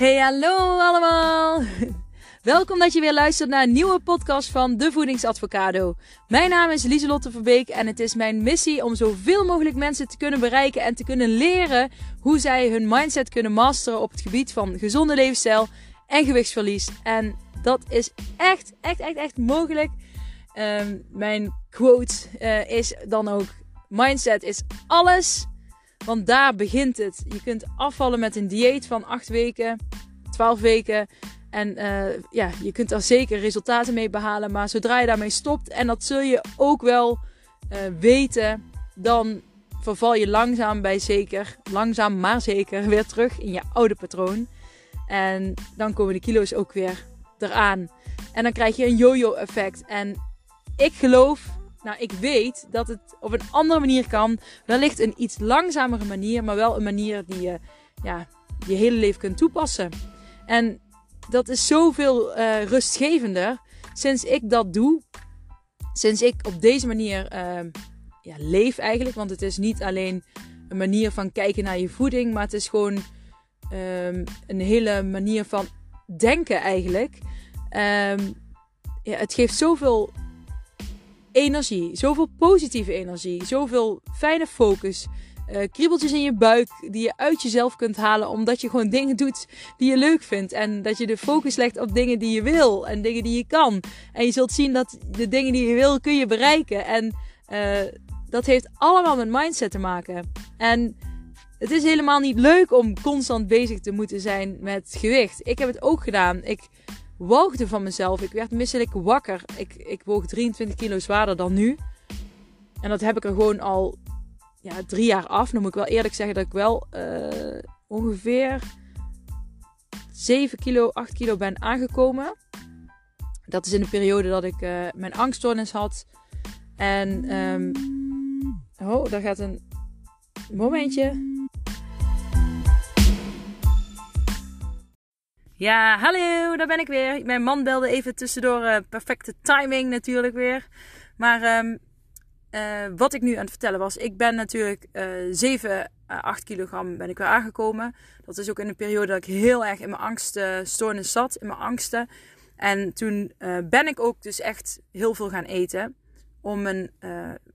Hey, hallo allemaal! Welkom dat je weer luistert naar een nieuwe podcast van De Voedingsadvocado. Mijn naam is Lieselotte Verbeek en het is mijn missie om zoveel mogelijk mensen te kunnen bereiken en te kunnen leren hoe zij hun mindset kunnen masteren op het gebied van gezonde levensstijl en gewichtsverlies. En dat is echt, echt, echt, echt mogelijk. Ehm, mijn quote uh, is dan ook: Mindset is alles. Want daar begint het. Je kunt afvallen met een dieet van 8 weken, 12 weken. En uh, ja, je kunt er zeker resultaten mee behalen. Maar zodra je daarmee stopt, en dat zul je ook wel uh, weten, dan verval je langzaam bij zeker, langzaam maar zeker, weer terug in je oude patroon. En dan komen de kilo's ook weer eraan. En dan krijg je een yo-yo effect. En ik geloof, nou ik weet dat het op een andere manier kan. Wellicht een iets langzamere manier, maar wel een manier die je ja, je hele leven kunt toepassen. En dat is zoveel uh, rustgevender sinds ik dat doe. Sinds ik op deze manier uh, ja, leef eigenlijk. Want het is niet alleen een manier van kijken naar je voeding, maar het is gewoon um, een hele manier van denken eigenlijk. Um, ja, het geeft zoveel energie, zoveel positieve energie, zoveel fijne focus. Uh, kriebeltjes in je buik die je uit jezelf kunt halen omdat je gewoon dingen doet die je leuk vindt. En dat je de focus legt op dingen die je wil en dingen die je kan. En je zult zien dat de dingen die je wil kun je bereiken. En uh, dat heeft allemaal met mindset te maken. En het is helemaal niet leuk om constant bezig te moeten zijn met gewicht. Ik heb het ook gedaan. Ik woogde van mezelf. Ik werd misselijk wakker. Ik, ik woog 23 kilo zwaarder dan nu. En dat heb ik er gewoon al ja, drie jaar af. Dan moet ik wel eerlijk zeggen dat ik wel uh, ongeveer 7 kilo, 8 kilo ben aangekomen. Dat is in de periode dat ik uh, mijn angststoornis had. En, um, oh, daar gaat een momentje. Ja, hallo, daar ben ik weer. Mijn man belde even tussendoor. Uh, perfecte timing natuurlijk weer. Maar um, uh, wat ik nu aan het vertellen was, ik ben natuurlijk uh, 7 à 8 kilogram ben ik weer aangekomen. Dat is ook in een periode dat ik heel erg in mijn angststoornis zat, in mijn angsten. En toen uh, ben ik ook dus echt heel veel gaan eten. Om mijn,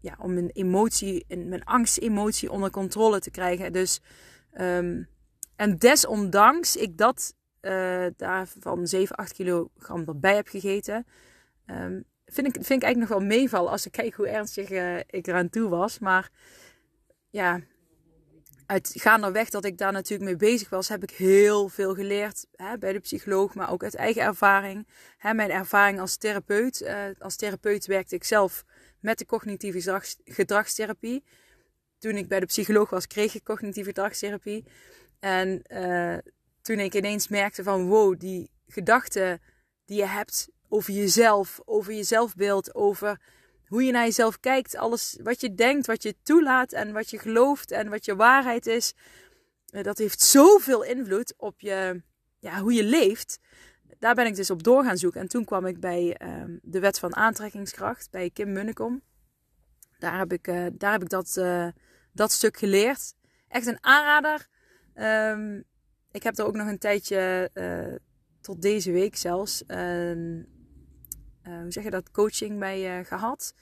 ja, om mijn emotie, mijn angstemotie onder controle te krijgen. Dus, um, en desondanks ik dat uh, daarvan 7, 8 kilogram erbij heb gegeten. Um, vind, ik, vind ik eigenlijk nog wel meevallen als ik kijk hoe ernstig uh, ik eraan toe was. Maar ja, weg dat ik daar natuurlijk mee bezig was, heb ik heel veel geleerd hè, bij de psycholoog, maar ook uit eigen ervaring. Hè, mijn ervaring als therapeut. Uh, als therapeut werkte ik zelf met de cognitieve gedrags, gedragstherapie. Toen ik bij de psycholoog was, kreeg ik cognitieve gedragstherapie. En toen ik ineens merkte van wow, die gedachten die je hebt over jezelf, over je zelfbeeld, over hoe je naar jezelf kijkt, alles wat je denkt, wat je toelaat en wat je gelooft en wat je waarheid is, eh, dat heeft zoveel invloed op je, ja, hoe je leeft. Daar ben ik dus op door gaan zoeken. En toen kwam ik bij uh, de wet van aantrekkingskracht, bij Kim Munnekom. Daar heb ik, uh, daar heb ik dat, uh, dat stuk geleerd. Echt een aanrader. Um, ik heb er ook nog een tijdje, uh, tot deze week zelfs, uh, hoe zeg je dat, coaching bij uh, gehad.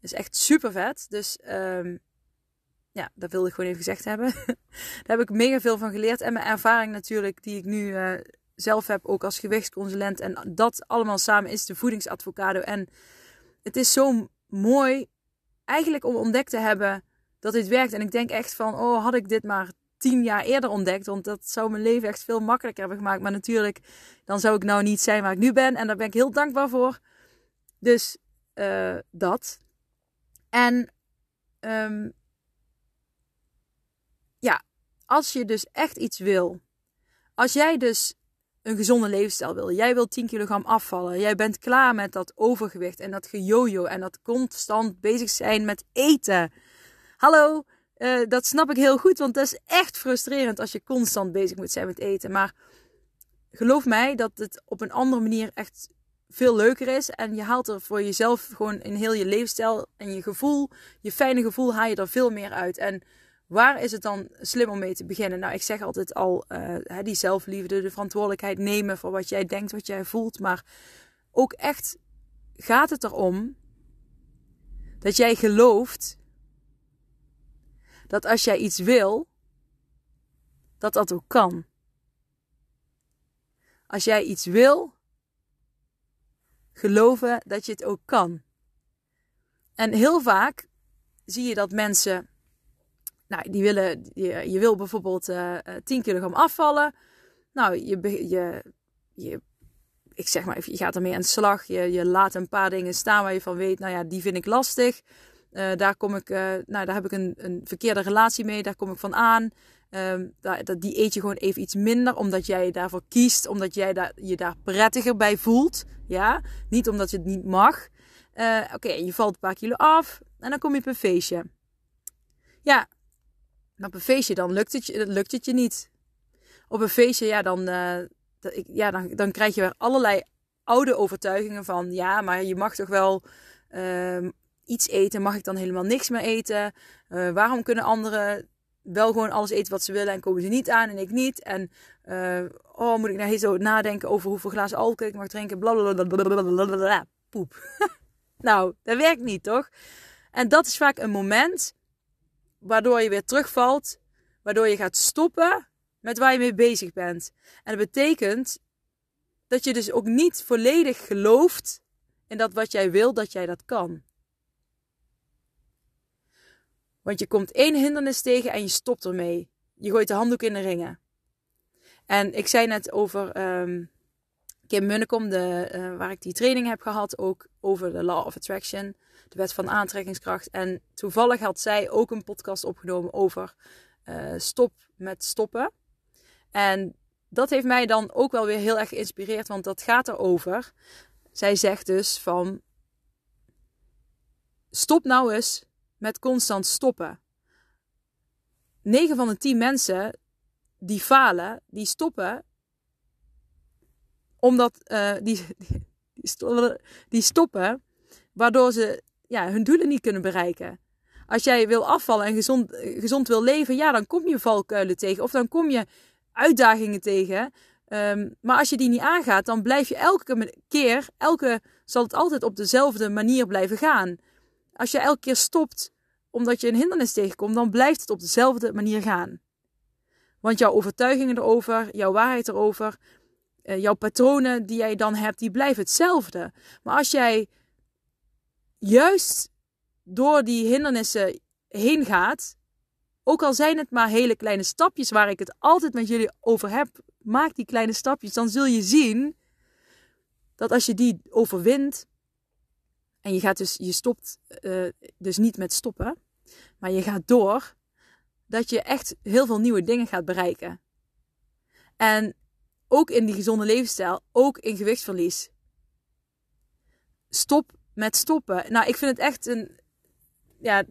is echt super vet. Dus um, ja, dat wilde ik gewoon even gezegd hebben. Daar heb ik mega veel van geleerd. En mijn ervaring natuurlijk, die ik nu zelf heb, ook als gewichtsconsulent. En dat allemaal samen is de voedingsadvocado. En het is zo mooi eigenlijk om ontdekt te hebben dat dit werkt. En ik denk echt van, oh, had ik dit maar tien jaar eerder ontdekt. Want dat zou mijn leven echt veel makkelijker hebben gemaakt. Maar natuurlijk, dan zou ik nou niet zijn waar ik nu ben. En daar ben ik heel dankbaar voor. Dus uh, dat. En um, ja, als je dus echt iets wil. Als jij dus een gezonde levensstijl wil. Jij wilt 10 kilogram afvallen. Jij bent klaar met dat overgewicht en dat gejojo en dat constant bezig zijn met eten. Hallo, uh, dat snap ik heel goed, want dat is echt frustrerend als je constant bezig moet zijn met eten. Maar geloof mij dat het op een andere manier echt veel leuker is. En je haalt er voor jezelf gewoon in heel je leefstijl en je gevoel, je fijne gevoel, haal je er veel meer uit. En Waar is het dan slim om mee te beginnen? Nou, ik zeg altijd al, uh, die zelfliefde, de verantwoordelijkheid nemen voor wat jij denkt, wat jij voelt. Maar ook echt gaat het erom dat jij gelooft dat als jij iets wil, dat dat ook kan. Als jij iets wil, geloven dat je het ook kan. En heel vaak zie je dat mensen, nou, die willen, je, je wil bijvoorbeeld uh, eh, 10 eh, kilogram afvallen. Nou, je, je, je, ik zeg maar je gaat ermee aan de slag. Je, je laat een paar dingen staan waar je van weet, nou ja, die vind ik lastig. Uh, daar kom ik, uh, nou, daar heb ik een, een verkeerde relatie mee, daar kom ik van aan. Um, dat, die eet je gewoon even iets minder, omdat jij daarvoor kiest, omdat jij daar, je daar prettiger bij voelt. Ja, niet omdat je het niet mag. Uh, Oké, je valt een paar kilo af en dan kom je op een feestje. Ja, op een feestje dan lukt het, je, lukt het je niet. Op een feestje, ja, dan, ja, dan, dan krijg je weer allerlei oude overtuigingen van... Ja, maar je mag toch wel uh, iets eten? Mag ik dan helemaal niks meer eten? Uh, waarom kunnen anderen wel gewoon alles eten wat ze willen en komen ze niet aan en ik niet. En uh, oh, moet ik nou heel zo nadenken over hoeveel glazen alcohol ik mag drinken. Blablabla. Poep. nou, dat werkt niet, toch? En dat is vaak een moment waardoor je weer terugvalt. Waardoor je gaat stoppen met waar je mee bezig bent. En dat betekent dat je dus ook niet volledig gelooft in dat wat jij wil, dat jij dat kan. Want je komt één hindernis tegen en je stopt ermee. Je gooit de handdoek in de ringen. En ik zei net over um, Kim Munnekom, de, uh, waar ik die training heb gehad, ook over de Law of Attraction, de wet van aantrekkingskracht. En toevallig had zij ook een podcast opgenomen over uh, stop met stoppen. En dat heeft mij dan ook wel weer heel erg geïnspireerd, want dat gaat erover. Zij zegt dus van stop nou eens met constant stoppen. 9 van de 10 mensen die falen, die stoppen omdat uh, die, die, die, stoppen waardoor ze ja, hun doelen niet kunnen bereiken. Als jij wil afvallen en gezond, gezond wil leven, ja, dan kom je valkuilen tegen of dan kom je uitdagingen tegen. Um, maar als je die niet aangaat, dan blijf je elke keer, elke zal het altijd op dezelfde manier blijven gaan. Als je elke keer stopt omdat je een hindernis tegenkomt, dan blijft het op dezelfde manier gaan. Want jouw overtuigingen erover, jouw waarheid erover, eh, jouw patronen die jij dan hebt, die blijven hetzelfde. Maar als jij juist door die hindernissen heen gaat, ook al zijn het maar hele kleine stapjes waar ik het altijd met jullie over heb, maak die kleine stapjes, dan zul je zien dat als je die overwint, en je gaat dus, je stopt uh, dus niet met stoppen, maar je gaat door, dat je echt heel veel nieuwe dingen gaat bereiken. En ook in die gezonde levensstijl, ook in gewichtsverlies. Stop met stoppen. Nou, ik vind het echt een, ja,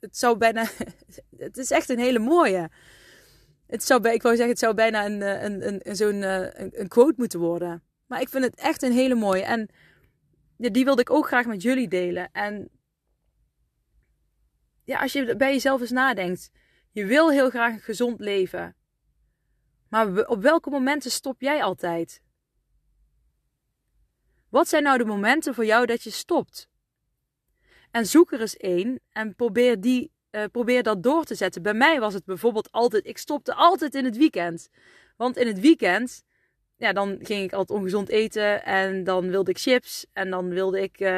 het zou bijna, het is echt een hele mooie. Het zou, ik wou zeggen, het zou bijna een, eh, een, een, zo'n eh, een, een quote moeten worden. Maar ik vind het echt een hele mooie. En die wilde ik ook graag met jullie delen. En ja, als je bij jezelf eens nadenkt. Je wil heel graag een gezond leven. Maar op welke momenten stop jij altijd? Wat zijn nou de momenten voor jou dat je stopt? En zoek er eens één en probeer, die, uh, probeer dat door te zetten. Bij mij was het bijvoorbeeld altijd, ik stopte altijd in het weekend. Want in het weekend ja, dan ging ik altijd ongezond eten. En dan wilde ik chips. En dan wilde ik, uh,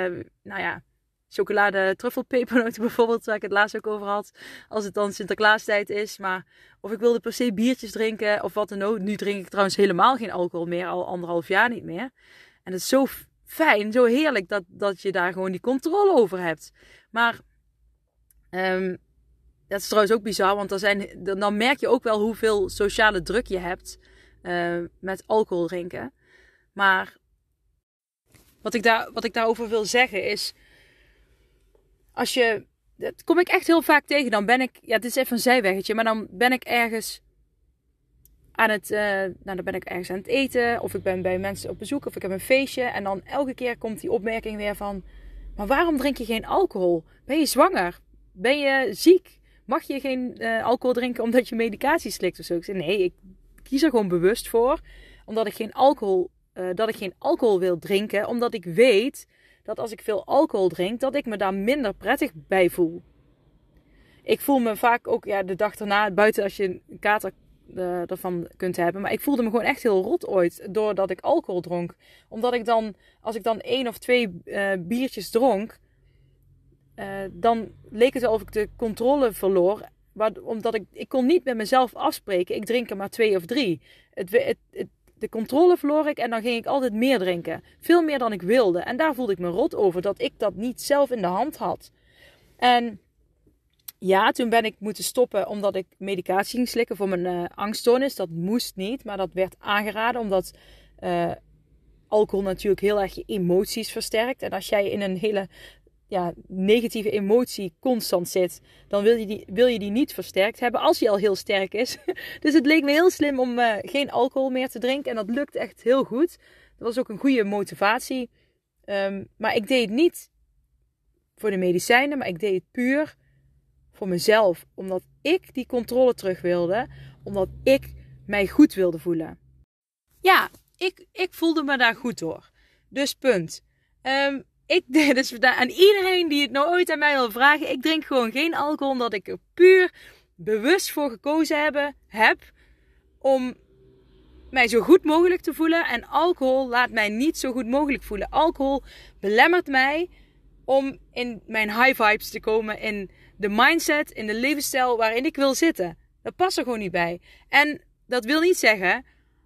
nou ja, chocolade truffelpepernoten bijvoorbeeld. Waar ik het laatst ook over had. Als het dan Sinterklaastijd is. Maar of ik wilde per se biertjes drinken of wat dan ook. Nu drink ik trouwens helemaal geen alcohol meer. Al anderhalf jaar niet meer. En het is zo fijn, zo heerlijk dat, dat je daar gewoon die controle over hebt. Maar um, dat is trouwens ook bizar. Want zijn, dan merk je ook wel hoeveel sociale druk je hebt. Uh, met alcohol drinken. Maar wat ik, daar, wat ik daarover wil zeggen is. Als je. Dat kom ik echt heel vaak tegen. Dan ben ik. Ja, het is even een zijweggetje. Maar dan ben ik ergens aan het. Uh, nou, dan ben ik ergens aan het eten. Of ik ben bij mensen op bezoek. Of ik heb een feestje. En dan elke keer komt die opmerking weer van. Maar waarom drink je geen alcohol? Ben je zwanger? Ben je ziek? mag je geen uh, alcohol drinken omdat je medicatie slikt of zo? Ik zei, nee, ik kies er gewoon bewust voor. Omdat ik geen alcohol, uh, dat ik geen alcohol wil drinken. Omdat ik weet dat als ik veel alcohol drink, dat ik me daar minder prettig bij voel. Ik voel me vaak ook ja, de dag erna, buiten als je een kater uh, ervan kunt hebben. Maar ik voelde me gewoon echt heel rot ooit doordat ik alcohol dronk. Omdat ik dan, als ik dan één of twee uh, biertjes dronk, dan leek het alsof ik de controle verloor. Omdat ik, ik kon niet met mezelf afspreken, ik drink er maar twee of drie. Het, de controle verloor ik en dan ging ik altijd meer drinken. Veel meer dan ik wilde. En daar voelde ik me rot over, dat ik dat niet zelf in de hand had. En ja, toen ben ik moeten stoppen omdat ik medicatie ging slikken voor mijn uh, angststoornis. Dat moest niet, maar dat werd aangeraden omdat uh, alcohol natuurlijk heel erg je emoties versterkt. En als jij in een hele ja, negatieve emotie constant zit, dan wil je, die, wil je die niet versterkt hebben als die al heel sterk is. dus het leek me heel slim om uh, geen alcohol meer te drinken en dat lukt echt heel goed. Dat was ook een goede motivatie. Um, maar ik deed het niet voor de medicijnen, maar ik deed het puur voor mezelf. Omdat ik die controle terug wilde. Omdat ik mij goed wilde voelen. Ja, ik, ik voelde me daar goed door. Dus punt. Um, ik, dus aan iedereen die het nou ooit aan mij wil vragen. Ik drink gewoon geen alcohol. Omdat ik er puur bewust voor gekozen hebben, heb. Om mij zo goed mogelijk te voelen. En alcohol laat mij niet zo goed mogelijk voelen. Alcohol belemmert mij om in mijn high vibes te komen. In de mindset, in de levensstijl waarin ik wil zitten. Dat past er gewoon niet bij. En dat wil niet zeggen,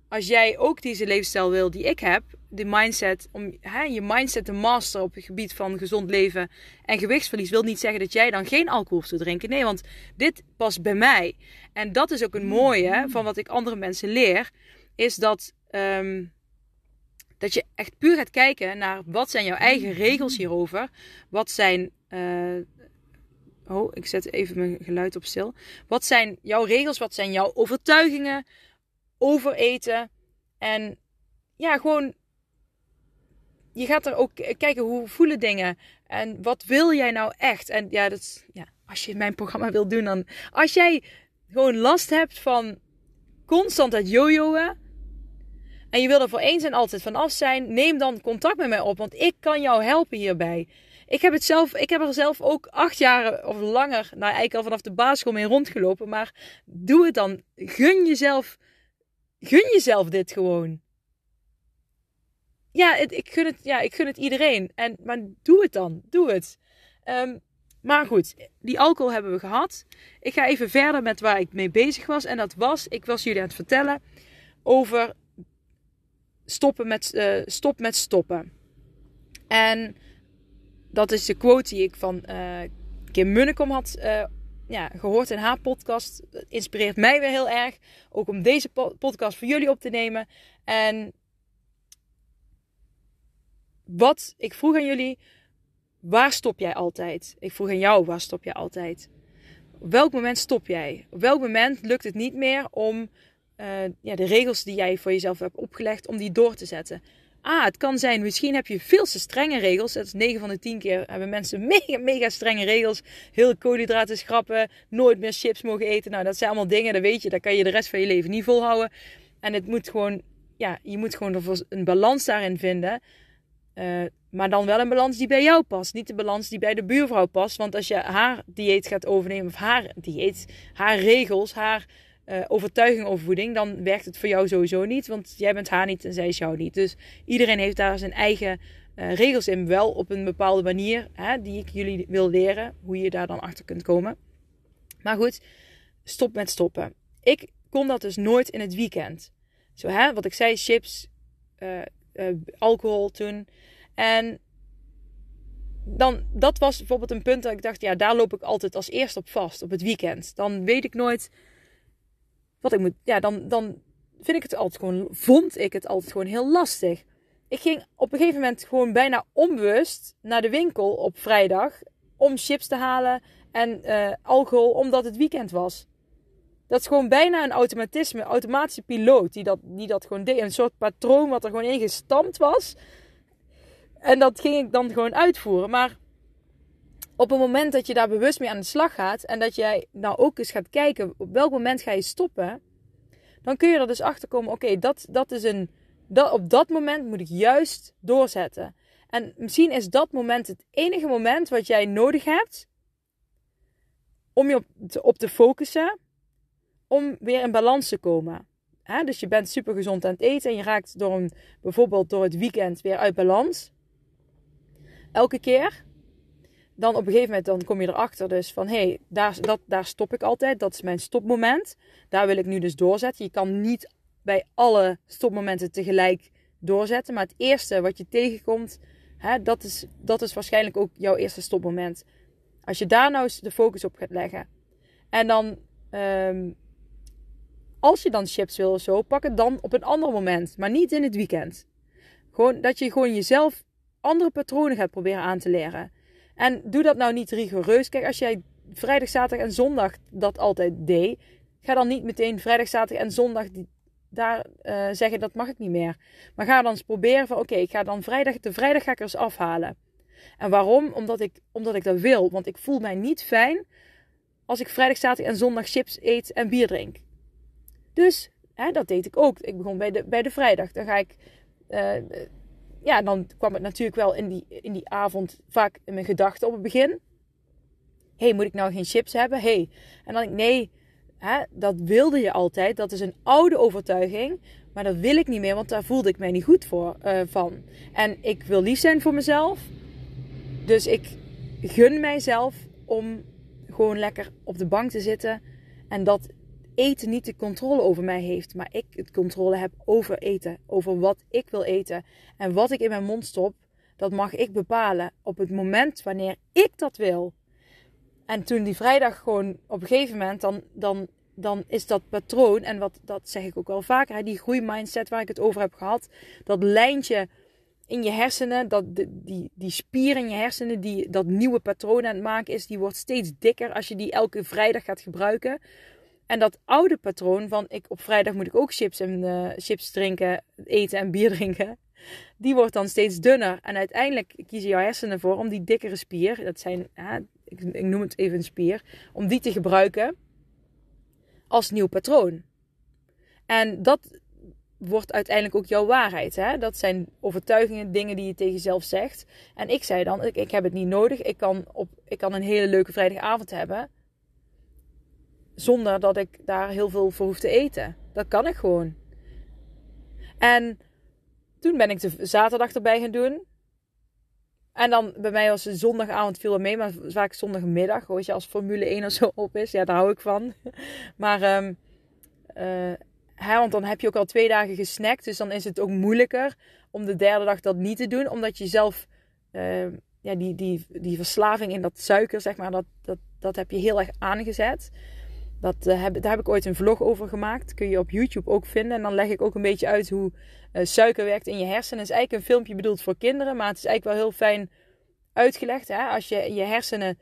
als jij ook deze levensstijl wil die ik heb, de mindset, om hè, je mindset te masteren op het gebied van gezond leven en gewichtsverlies, wil niet zeggen dat jij dan geen alcohol hoeft te drinken. Nee, want dit past bij mij. En dat is ook een mooie van wat ik andere mensen leer, is dat, um, dat je echt puur gaat kijken naar wat zijn jouw eigen regels hierover. Wat zijn uh, Oh, ik zet even mijn geluid op stil. Wat zijn jouw regels? Wat zijn jouw overtuigingen over eten? En ja, gewoon. Je gaat er ook kijken hoe voelen dingen. En wat wil jij nou echt? En ja, dat ja, als je mijn programma wil doen, dan. Als jij gewoon last hebt van constant het jojoen. En je wil er voor eens en altijd vanaf zijn. Neem dan contact met mij op. Want ik kan jou helpen hierbij. Ik heb, het zelf, ik heb er zelf ook acht jaar of langer, nou eigenlijk al vanaf de basisschool mee rondgelopen. Maar doe het dan. Gun jezelf, gun jezelf dit gewoon. Ja, ik, gun het, ja ik het iedereen. En, maar doe het dan. Doe het. Um, maar goed, die alcohol hebben we gehad. Ik ga even verder met waar ik mee bezig was. En dat was, ik was jullie aan het vertellen over stoppen met, uh, stop met stoppen. En dat is de quote die ik van uh, Kim Munnekom had uh, ja, gehoord in haar podcast. Dat inspireert mij weer heel erg. Ook om deze podcast voor jullie op te nemen. En wat ik vroeg aan jullie, waar stop jij altijd? Ik vroeg aan jou, waar stop jij altijd? Op welk moment stop jij? Op welk moment lukt het niet meer om uh, ja, de regels die jij voor jezelf hebt opgelegd, om die door te zetten? Ah, het kan zijn, misschien heb je veel te strenge regels. Dat is 9 van de 10 keer hebben mensen mega, mega strenge regels. Heel koolhydraten schrappen, nooit meer chips mogen eten. Nou, dat zijn allemaal dingen, dat weet je, daar kan je de rest van je leven niet volhouden. En het moet gewoon, ja, je moet gewoon een balans daarin vinden. Uh, maar dan wel een balans die bij jou past. Niet de balans die bij de buurvrouw past. Want als je haar dieet gaat overnemen, of haar dieet, haar regels, haar uh, overtuiging over voeding, dan werkt het voor jou sowieso niet. Want jij bent haar niet en zij is jou niet. Dus iedereen heeft daar zijn eigen uh, regels in. Wel op een bepaalde manier hè, die ik jullie wil leren. Hoe je daar dan achter kunt komen. Maar goed, stop met stoppen. Ik kon dat dus nooit in het weekend. Zo hè, wat ik zei, chips, alcohol toen. En dan, dat was bijvoorbeeld een punt dat ik dacht, ja, daar loop ik altijd als eerst op vast, op het weekend. Dan weet ik nooit wat ik moet, ja, dan, dan vind ik het altijd gewoon, vond ik het altijd gewoon heel lastig. Ik ging op een gegeven moment gewoon bijna onbewust naar de winkel op vrijdag om chips te halen en uh, alcohol, omdat het weekend was. Dat is gewoon bijna een automatisme, automatische piloot die dat, die dat gewoon deed. Een soort patroon wat er gewoon in gestampt was. En dat ging ik dan gewoon uitvoeren. Maar op het moment dat je daar bewust mee aan de slag gaat en dat jij nou ook eens gaat kijken op welk moment ga je stoppen, dan kun je er dus achter komen: oké, dat, dat is een. Dat, op dat moment moet ik juist doorzetten. En misschien is dat moment het enige moment wat jij nodig hebt om je op te focussen, om weer in balans te komen. dus je bent super gezond aan het eten en je raakt door een, bijvoorbeeld door het weekend weer uit balans. Elke keer. Dan op een gegeven moment dan kom je erachter dus van hé, hey, daar, dat, daar stop ik altijd. Dat is mijn stopmoment. Daar wil ik nu dus doorzetten. Je kan niet bij alle stopmomenten tegelijk doorzetten. Maar het eerste wat je tegenkomt, hè, dat, is, dat is waarschijnlijk ook jouw eerste stopmoment. Als je daar nou eens de focus op gaat leggen. En dan, ehm, als je dan chips wil of zo, pak het dan op een ander moment. Maar niet in het weekend. Gewoon dat je gewoon jezelf andere patronen gaat proberen aan te leren. En doe dat nou niet rigoureus. Kijk, als jij vrijdag, zaterdag en zondag dat altijd deed, ga dan niet meteen vrijdag, zaterdag en zondag die, daar uh, zeggen dat mag ik niet meer. Maar ga dan eens proberen van oké, ik ga dan vrijdag, de vrijdag ga ik er eens afhalen. En waarom? Omdat ik, omdat ik dat wil. Want ik voel mij niet fijn als ik vrijdag, zaterdag en zondag chips eet en bier drink. Dus hè, dat deed ik ook. Ik begon bij de, bij de vrijdag. Dan ga ik. Uh, ja, dan kwam het natuurlijk wel in die, in die avond vaak in mijn gedachten op het begin. hey, moet ik nou geen chips hebben? hey. En dan ik, nee, hè, dat wilde je altijd. Dat is een oude overtuiging. Maar dat wil ik niet meer, want daar voelde ik mij niet goed voor, uh, van. En ik wil lief zijn voor mezelf. Dus ik gun mijzelf om gewoon lekker op de bank te zitten. En dat eten niet de controle over mij heeft, maar ik het controle heb over eten. Over wat ik wil eten. En wat ik in mijn mond stop, dat mag ik bepalen op het moment wanneer ik dat wil. En toen die vrijdag gewoon op een gegeven moment, dan, dan, dan is dat patroon, en wat, dat zeg ik ook wel vaker, die groeimindset waar ik het over heb gehad, dat lijntje in je hersenen, dat, die, die spier in je hersenen, die dat nieuwe patroon aan het maken is, die wordt steeds dikker als je die elke vrijdag gaat gebruiken. En dat oude patroon van ik op vrijdag moet ik ook chips en uh, chips drinken, eten en bier drinken. Die wordt dan steeds dunner. En uiteindelijk kiezen jouw hersenen voor om die dikkere spier, dat zijn, ik, ik noem het even een spier, om die te gebruiken als nieuw patroon. En dat wordt uiteindelijk ook jouw waarheid. Hè? Dat zijn overtuigingen, dingen die je tegen jezelf zegt. En ik zei dan, ik, ik heb het niet nodig. Ik kan, op, ik kan een hele leuke vrijdagavond hebben. Zonder dat ik daar heel veel voor hoef te eten. Dat kan ik gewoon. En toen ben ik de zaterdag erbij gaan doen. En dan bij mij was zondagavond viel er mee, maar vaak zondagmiddag. Weet je, als Formule 1 of zo op is. Ja, daar hou ik van. Maar, um, hè, want dan heb je ook al twee dagen gesnackt. Dus dan is het ook moeilijker om de derde dag dat niet te doen. Omdat je zelf, uh, ja, die, die, die verslaving in dat suiker, zeg maar, dat, dat, dat heb je heel erg aangezet. Dat, heb, daar heb ik ooit een vlog over gemaakt. Kun je op YouTube ook vinden. En dan leg ik ook een beetje uit hoe uh, suiker werkt in je hersenen. Het is eigenlijk een filmpje bedoeld voor kinderen. Maar het is eigenlijk wel heel fijn uitgelegd. Hè? Als je je hersenen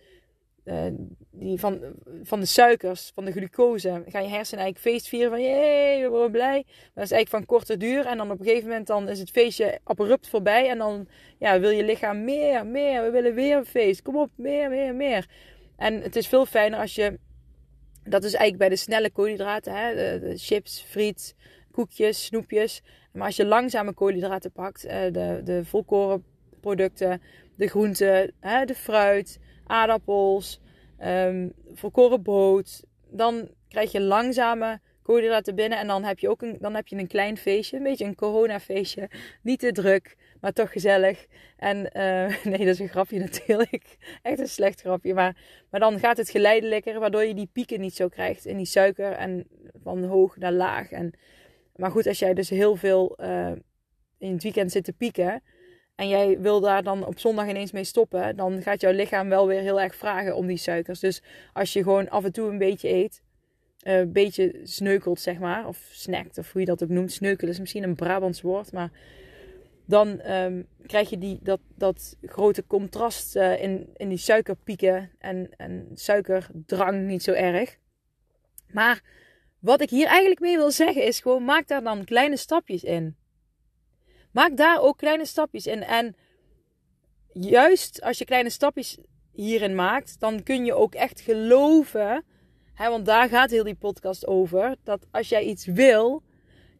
uh, die van, van de suikers, van de glucose, gaan je hersenen eigenlijk feest vieren van jee, we worden blij. Maar dat is eigenlijk van korte duur. En dan op een gegeven moment dan is het feestje abrupt voorbij. En dan ja, wil je lichaam meer, meer. We willen weer een feest. Kom op, meer, meer, meer. En het is veel fijner als je dat is eigenlijk bij de snelle koolhydraten, hè? De, chips, friet, koekjes, snoepjes. Maar als je langzame koolhydraten pakt, eh, de, de volkoren producten, de groenten, hè? de fruit, aardappels, um, volkoren brood, dan krijg je langzame koolhydraten binnen en dan heb je ook een, dan heb je een klein feestje, een beetje een coronafeestje. Niet te druk, maar toch gezellig. En uh, nee, dat is een grapje natuurlijk. Echt een slecht grapje. Maar, maar dan gaat het geleidelijker, waardoor je die pieken niet zo krijgt in die suiker. En van hoog naar laag. En, maar goed, als jij dus heel veel uh, in het weekend zit te pieken. En jij wil daar dan op zondag ineens mee stoppen. Dan gaat jouw lichaam wel weer heel erg vragen om die suikers. Dus als je gewoon af en toe een beetje eet een uh, beetje sneukelt, zeg maar. Of snackt, of hoe je dat ook noemt. Sneukelen is misschien een Brabants woord, maar dan um, krijg je die, dat, dat grote contrast uh, in, in die suikerpieken en, en suikerdrang niet zo erg. Maar wat ik hier eigenlijk mee wil zeggen is gewoon maak daar dan kleine stapjes in. Maak daar ook kleine stapjes in. En juist als je kleine stapjes hierin maakt, dan kun je ook echt geloven. Want daar gaat heel die podcast over. Dat als jij iets wil,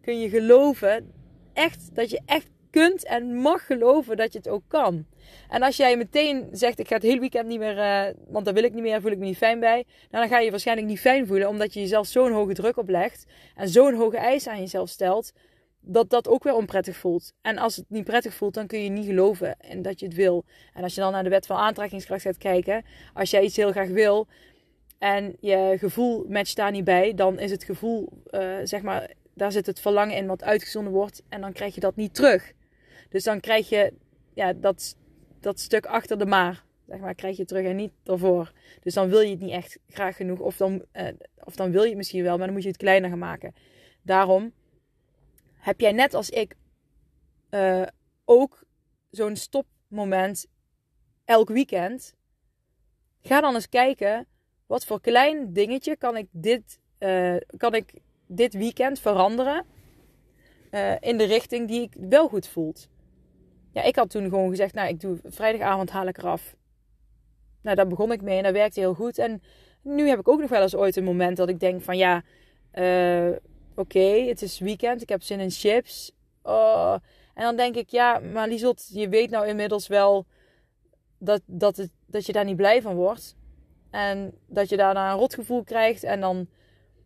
kun je geloven. Echt, dat je echt kunt en mag geloven dat je het ook kan. En als jij meteen zegt, ik ga het hele weekend niet meer, uh, want dat wil ik niet meer, voel ik me niet fijn bij. Nou, dan ga je je waarschijnlijk niet fijn voelen, omdat je jezelf zo'n hoge druk oplegt. En zo'n hoge eis aan jezelf stelt, dat dat ook weer onprettig voelt. En als het niet prettig voelt, dan kun je niet geloven en dat je het wil. En als je dan naar de wet van aantrekkingskracht gaat kijken, als jij iets heel graag wil en je gevoel matcht daar niet bij, dan is het gevoel, uh, zeg maar, daar zit het verlangen in wat uitgezonden wordt en dan krijg je dat niet terug. Dus dan krijg je ja, dat, dat stuk achter de maar, zeg maar, krijg je terug en niet ervoor. Dus dan wil je het niet echt graag genoeg. Of dan, uh, of dan wil je het misschien wel, maar dan moet je het kleiner gaan maken. Daarom heb jij net als ik uh, ook zo'n stopmoment elk weekend. Ga dan eens kijken, wat voor klein dingetje kan ik dit, uh, kan ik dit weekend veranderen in de richting die ik wel goed voelt ja, ik had toen gewoon gezegd, nou, ik doe vrijdagavond haal ik eraf. Nou, daar begon ik mee en dat werkte heel goed. En nu heb ik ook nog wel eens ooit een moment dat ik denk van, ja, uh, oké, het is weekend, ik heb zin in chips. Oh. En dan denk ik, ja, maar Liesot, je weet nou inmiddels wel dat, dat, het, dat je daar niet blij van wordt. En dat je daarna een rotgevoel krijgt. En dan,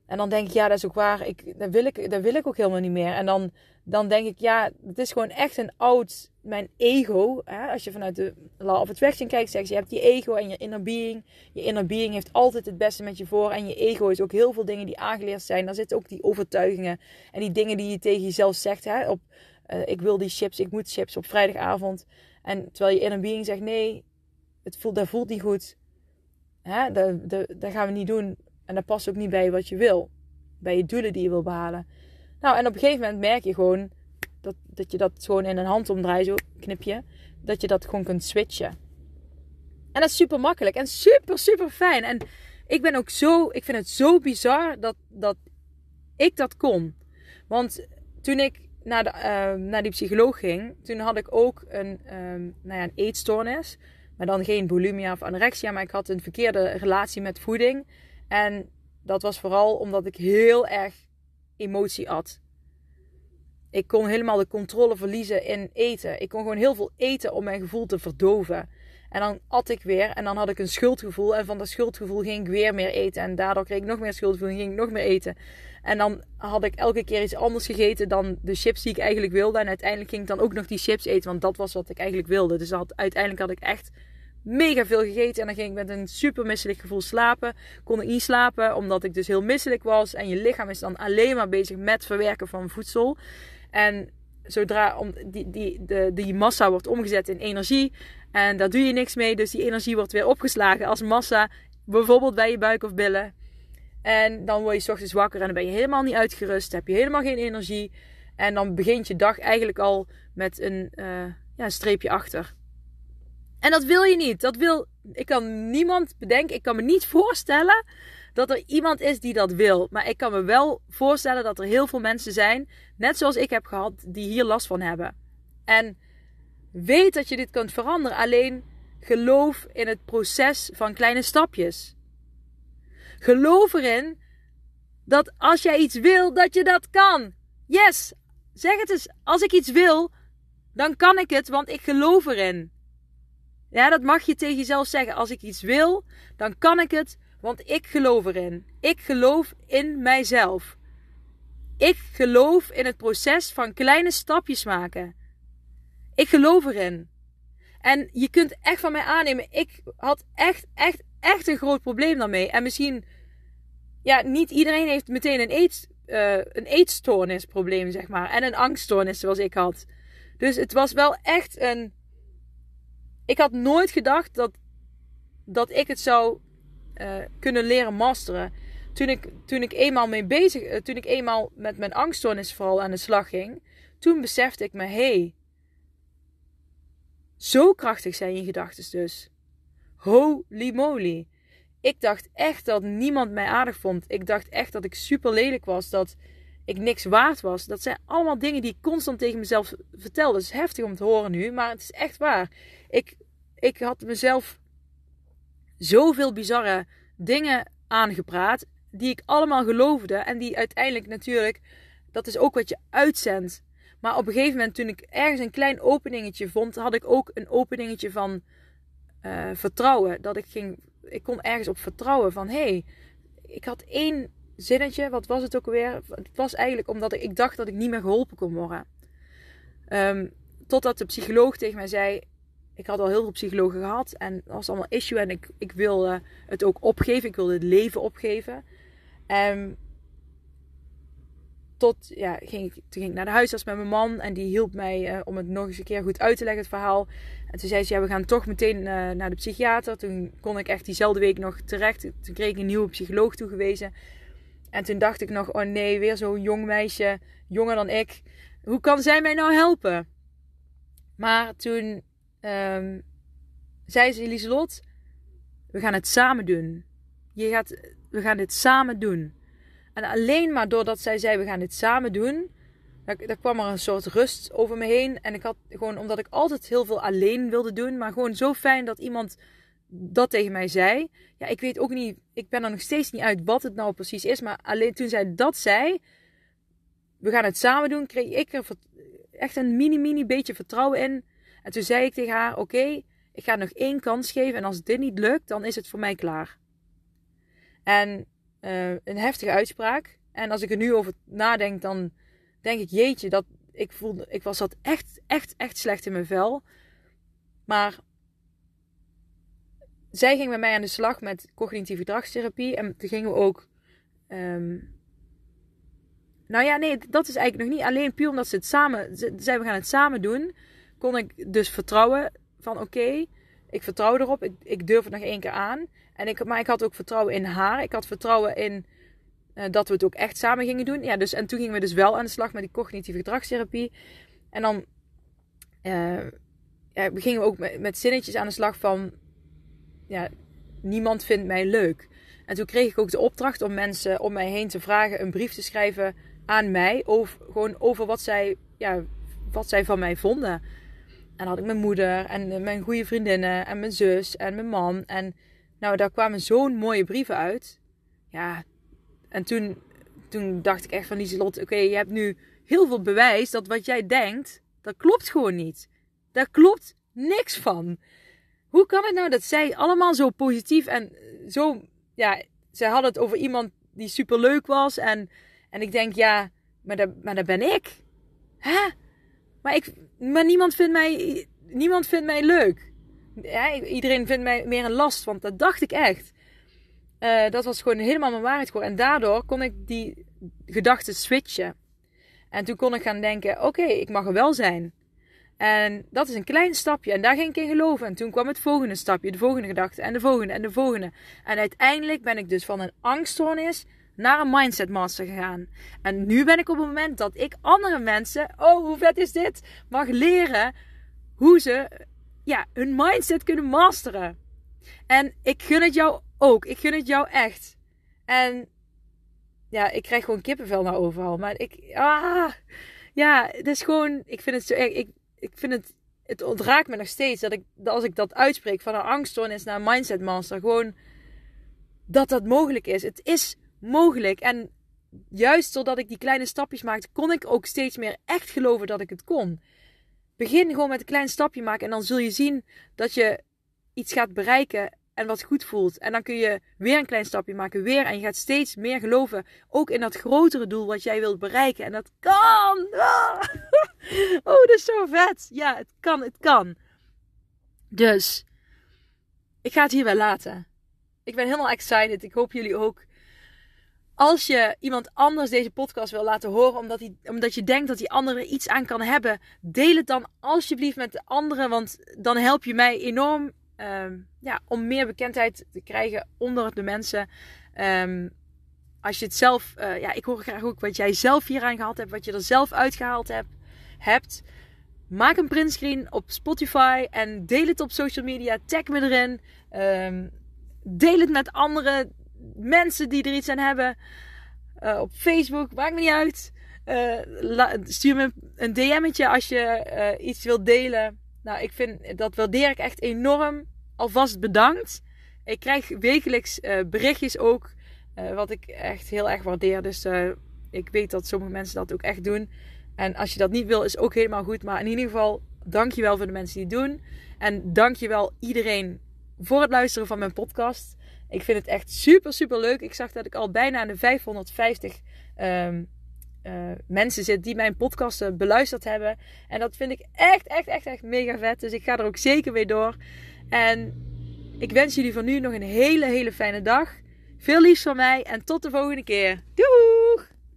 en dan denk ik, ja, dat is ook waar. Ik, dat, wil ik, dat wil ik ook helemaal niet meer. En dan dan denk ik, ja, het is gewoon echt een oud, mijn ego. Hè? Als je vanuit de law of attraction kijkt, zeg je, je hebt die ego en je inner being. Je inner being heeft altijd het beste met je voor. En je ego is ook heel veel dingen die aangeleerd zijn. Daar zitten ook die overtuigingen en die dingen die je tegen jezelf zegt. Hè? Op, uh, ik wil die chips, ik moet chips op vrijdagavond. En terwijl je inner being zegt, nee, het voelt, dat voelt niet goed. Hè? Dat, gaan we niet doen. En dat past ook niet bij wat je wil. Bij je doelen die je wil behalen. Nou, en op een gegeven moment merk je gewoon dat, dat je dat gewoon in een handomdraai, zo knipje, dat je dat gewoon kunt switchen. En dat is super makkelijk en super, super fijn. En ik ben ook zo, ik vind het zo bizar dat, dat ik dat kon. Want toen ik naar, de, uh, naar die psycholoog ging, toen had ik ook een, um, nou ja, een eetstoornis. Maar dan geen bulimia of anorexia, maar ik had een verkeerde relatie met voeding. En dat was vooral omdat ik heel erg emotie at. Ik kon helemaal de controle verliezen in eten. Ik kon gewoon heel veel eten om mijn gevoel te verdoven. En dan at ik weer en dan had ik een schuldgevoel. En van dat schuldgevoel ging ik weer meer eten. En daardoor kreeg ik nog meer schuldgevoel en ging ik nog meer eten. En dan had ik elke keer iets anders gegeten dan de chips die ik eigenlijk wilde. En uiteindelijk ging ik dan ook nog die chips eten, want dat was wat ik eigenlijk wilde. Dus uiteindelijk had ik echt mega veel gegeten. En dan ging ik met een super misselijk gevoel slapen. Kon ik niet slapen, omdat ik dus heel misselijk was. En je lichaam is dan alleen maar bezig met verwerken van voedsel. En zodra om, die, die, de, die massa wordt omgezet in energie. En daar doe je niks mee. Dus die energie wordt weer opgeslagen als massa. Bijvoorbeeld bij je buik of billen. En dan word je s ochtends wakker en dan ben je helemaal niet uitgerust. Heb je helemaal geen energie. En dan begint je dag eigenlijk al met een, uh, ja, een streepje achter. En dat wil je niet. Dat wil, ik kan niemand bedenken. Ik kan me niet voorstellen dat er iemand is die dat wil. Maar ik kan me wel voorstellen dat er heel veel mensen zijn, net zoals ik heb gehad, die hier last van hebben. En weet dat je dit kunt veranderen. Alleen geloof in het proces van kleine stapjes. Geloof erin dat als jij iets wil, dat je dat kan. Yes, zeg het eens. Als ik iets wil, dan kan ik het, want ik geloof erin. Ja, dat mag je tegen jezelf zeggen. Als ik iets wil, dan kan ik het, want ik geloof erin. Ik geloof in mijzelf. Ik geloof in het proces van kleine stapjes maken. Ik geloof erin. En je kunt echt van mij aannemen, ik had echt, echt, echt een groot probleem daarmee. En misschien, ja, niet iedereen heeft meteen een, eet, uh, een eetstoornisprobleem, zeg maar. En een angststoornis zoals ik had. Dus het was wel echt een ik had nooit gedacht dat, dat ik het zou uh, kunnen leren masteren. Toen ik, toen ik eenmaal mee bezig, uh, toen ik eenmaal met mijn angststoornis vooral aan de slag ging, toen besefte ik me, hé, hey, zo krachtig zijn je gedachten dus. Holy moly. Ik dacht echt dat niemand mij aardig vond. Ik dacht echt dat ik super lelijk was, dat ik niks waard was. Dat zijn allemaal dingen die ik constant tegen mezelf vertelde. Het is heftig om te horen nu, maar het is echt waar. Ik, ik had mezelf zoveel bizarre dingen aangepraat. Die ik allemaal geloofde. En die uiteindelijk natuurlijk. Dat is ook wat je uitzendt. Maar op een gegeven moment, toen ik ergens een klein openingetje vond, had ik ook een openingetje van uh, vertrouwen. Dat ik ging. Ik kon ergens op vertrouwen van hé, hey, ik had één zinnetje. Wat was het ook alweer? Het was eigenlijk omdat ik, dacht dat ik niet meer geholpen kon worden. Um, totdat de psycholoog tegen mij zei: Ik had al heel veel psychologen gehad en dat was allemaal issue. En ik, ik wilde het ook opgeven. Ik wilde het leven opgeven. Um, tot, ja, ging toen ging ik naar de huisarts met mijn man. En die hielp mij uh, om het nog eens een keer goed uit te leggen, het verhaal. En toen zei ze, ja, we gaan toch meteen uh, naar de psychiater. Toen kon ik echt diezelfde week nog terecht. Toen kreeg ik een nieuwe psycholoog toegewezen. En toen dacht ik nog, oh nee, weer zo'n jong meisje, jonger dan ik. Hoe kan zij mij nou helpen? Maar toen um, zei ze, Lieselot, we gaan het samen doen. Je gaat, we gaan dit samen doen. En alleen maar doordat zij zei, we gaan dit samen doen, daar, kwam er een soort rust over me heen. En ik had gewoon, omdat ik altijd heel veel alleen wilde doen, maar gewoon zo fijn dat iemand dat tegen mij zei. Ja, ik weet ook niet, ik ben er nog steeds niet uit wat het nou precies is. Maar alleen toen zij dat zei, we gaan het samen doen, kreeg ik er echt een mini, mini beetje vertrouwen in. En toen zei ik tegen haar: Oké, ik ga nog één kans geven. En als dit niet lukt, dan is het voor mij klaar. En uh, een heftige uitspraak. En als ik er nu over nadenk, dan denk ik: Jeetje, dat, ik, voelde, ik was dat echt, echt, echt slecht in mijn vel. Maar zij ging met mij aan de slag met cognitieve gedragstherapie. En toen gingen we ook. Um, nou ja, nee, dat is eigenlijk nog niet alleen puur omdat ze het samen. Ze we gaan het samen doen. Kon ik dus vertrouwen van oké, ik vertrouw erop. Ik, ik, durf het nog één keer aan. En ik, maar ik had ook vertrouwen in haar. Ik had vertrouwen in uh, dat we het ook echt samen gingen doen. Ja, dus, en toen gingen we dus wel aan de slag met die cognitieve gedragstherapie. En dan uh, ja, gingen we ook met, zinnetjes aan de slag van ja, niemand vindt mij leuk. En toen kreeg ik ook de opdracht om mensen om mij heen te vragen een brief te schrijven aan mij. Over, gewoon over wat zij, ja, wat zij van mij vonden. En dan had ik mijn moeder en mijn goede vriendinnen en mijn zus en mijn man. En nou, daar kwamen zo'n mooie brieven uit. Ja, en toen, toen dacht ik echt van Lieselot, oké, je hebt nu heel veel bewijs dat wat jij denkt, dat klopt gewoon niet. Daar klopt niks van. Hoe kan het nou dat zij allemaal zo positief en zo, ja, zij hadden het over iemand die super leuk was en, en ik denk, ja, maar dat, maar dat ben ik. Hè? Maar, ik, maar niemand vindt mij, niemand vindt mij leuk. Ja, iedereen vindt mij meer een last, want dat dacht ik echt. Uh, dat was gewoon helemaal mijn waarheid geworden. En daardoor kon ik die gedachten switchen. En toen kon ik gaan denken: oké, ik mag er wel zijn. En dat is een klein stapje. En daar ging ik in geloven. En toen kwam het volgende stapje, de volgende gedachte en de volgende en de volgende. En uiteindelijk ben ik dus van een angststoornis naar een mindset master gegaan. En nu ben ik op het moment dat ik andere mensen, oh hoe vet is dit, mag leren hoe ze ja, hun mindset kunnen masteren. En ik gun het jou ook. Ik gun het jou echt. En ja, ik krijg gewoon kippenvel naar overal. Maar ik, ah, ja, het is gewoon, ik vind het zo. Ik, ik vind het, het ontraakt me nog steeds dat ik, als ik dat uitspreek van een angststoornis naar een mindset master, gewoon dat dat mogelijk is. Het is mogelijk. En juist doordat ik die kleine stapjes maakte, kon ik ook steeds meer echt geloven dat ik het kon. Begin gewoon met een klein stapje maken en dan zul je zien dat je iets gaat bereiken en wat goed voelt. En dan kun je weer een klein stapje maken, weer. En je gaat steeds meer geloven, ook in dat grotere doel wat jij wilt bereiken. En dat kan! Ah! Oh, dat is zo vet! Ja, het kan, het kan. Dus, ik ga het hierbij laten. Ik ben helemaal excited. Ik hoop jullie ook. Als je iemand anders deze podcast wil laten horen, omdat, hij, omdat je denkt dat die andere iets aan kan hebben, deel het dan alsjeblieft met de anderen, want dan help je mij enorm um, ja, om meer bekendheid te krijgen onder de mensen. Um, als je het zelf, uh, ja, ik hoor graag ook wat jij zelf hieraan gehad hebt, wat je er zelf uitgehaald hebt. hebt. Maak een printscreen op Spotify en deel het op social media. Tag me erin. Um, deel het met andere mensen die er iets aan hebben. Uh, op Facebook, maakt me niet uit. Uh, stuur me een DM'tje als je iets wilt delen. Nou, ik vind dat waardeer ik echt enorm. Alvast bedankt. Ik krijg wekelijks uh, berichtjes ook. Uh, wat ik echt heel erg waardeer. Dus uh, ik weet dat sommige mensen dat ook echt doen. En als je dat niet wil, is ook helemaal goed. Maar in ieder geval, dankjewel voor de mensen die het doen. En dankjewel iedereen voor het luisteren van mijn podcast. Ik vind het echt super, super leuk. Ik zag dat ik al bijna aan de 550 um, uh, mensen zit die mijn podcast beluisterd hebben. En dat vind ik echt, echt, echt, echt mega vet. Dus ik ga er ook zeker mee door. En ik wens jullie voor nu nog een hele, hele fijne dag. Veel liefs van mij en tot de volgende keer. Doei!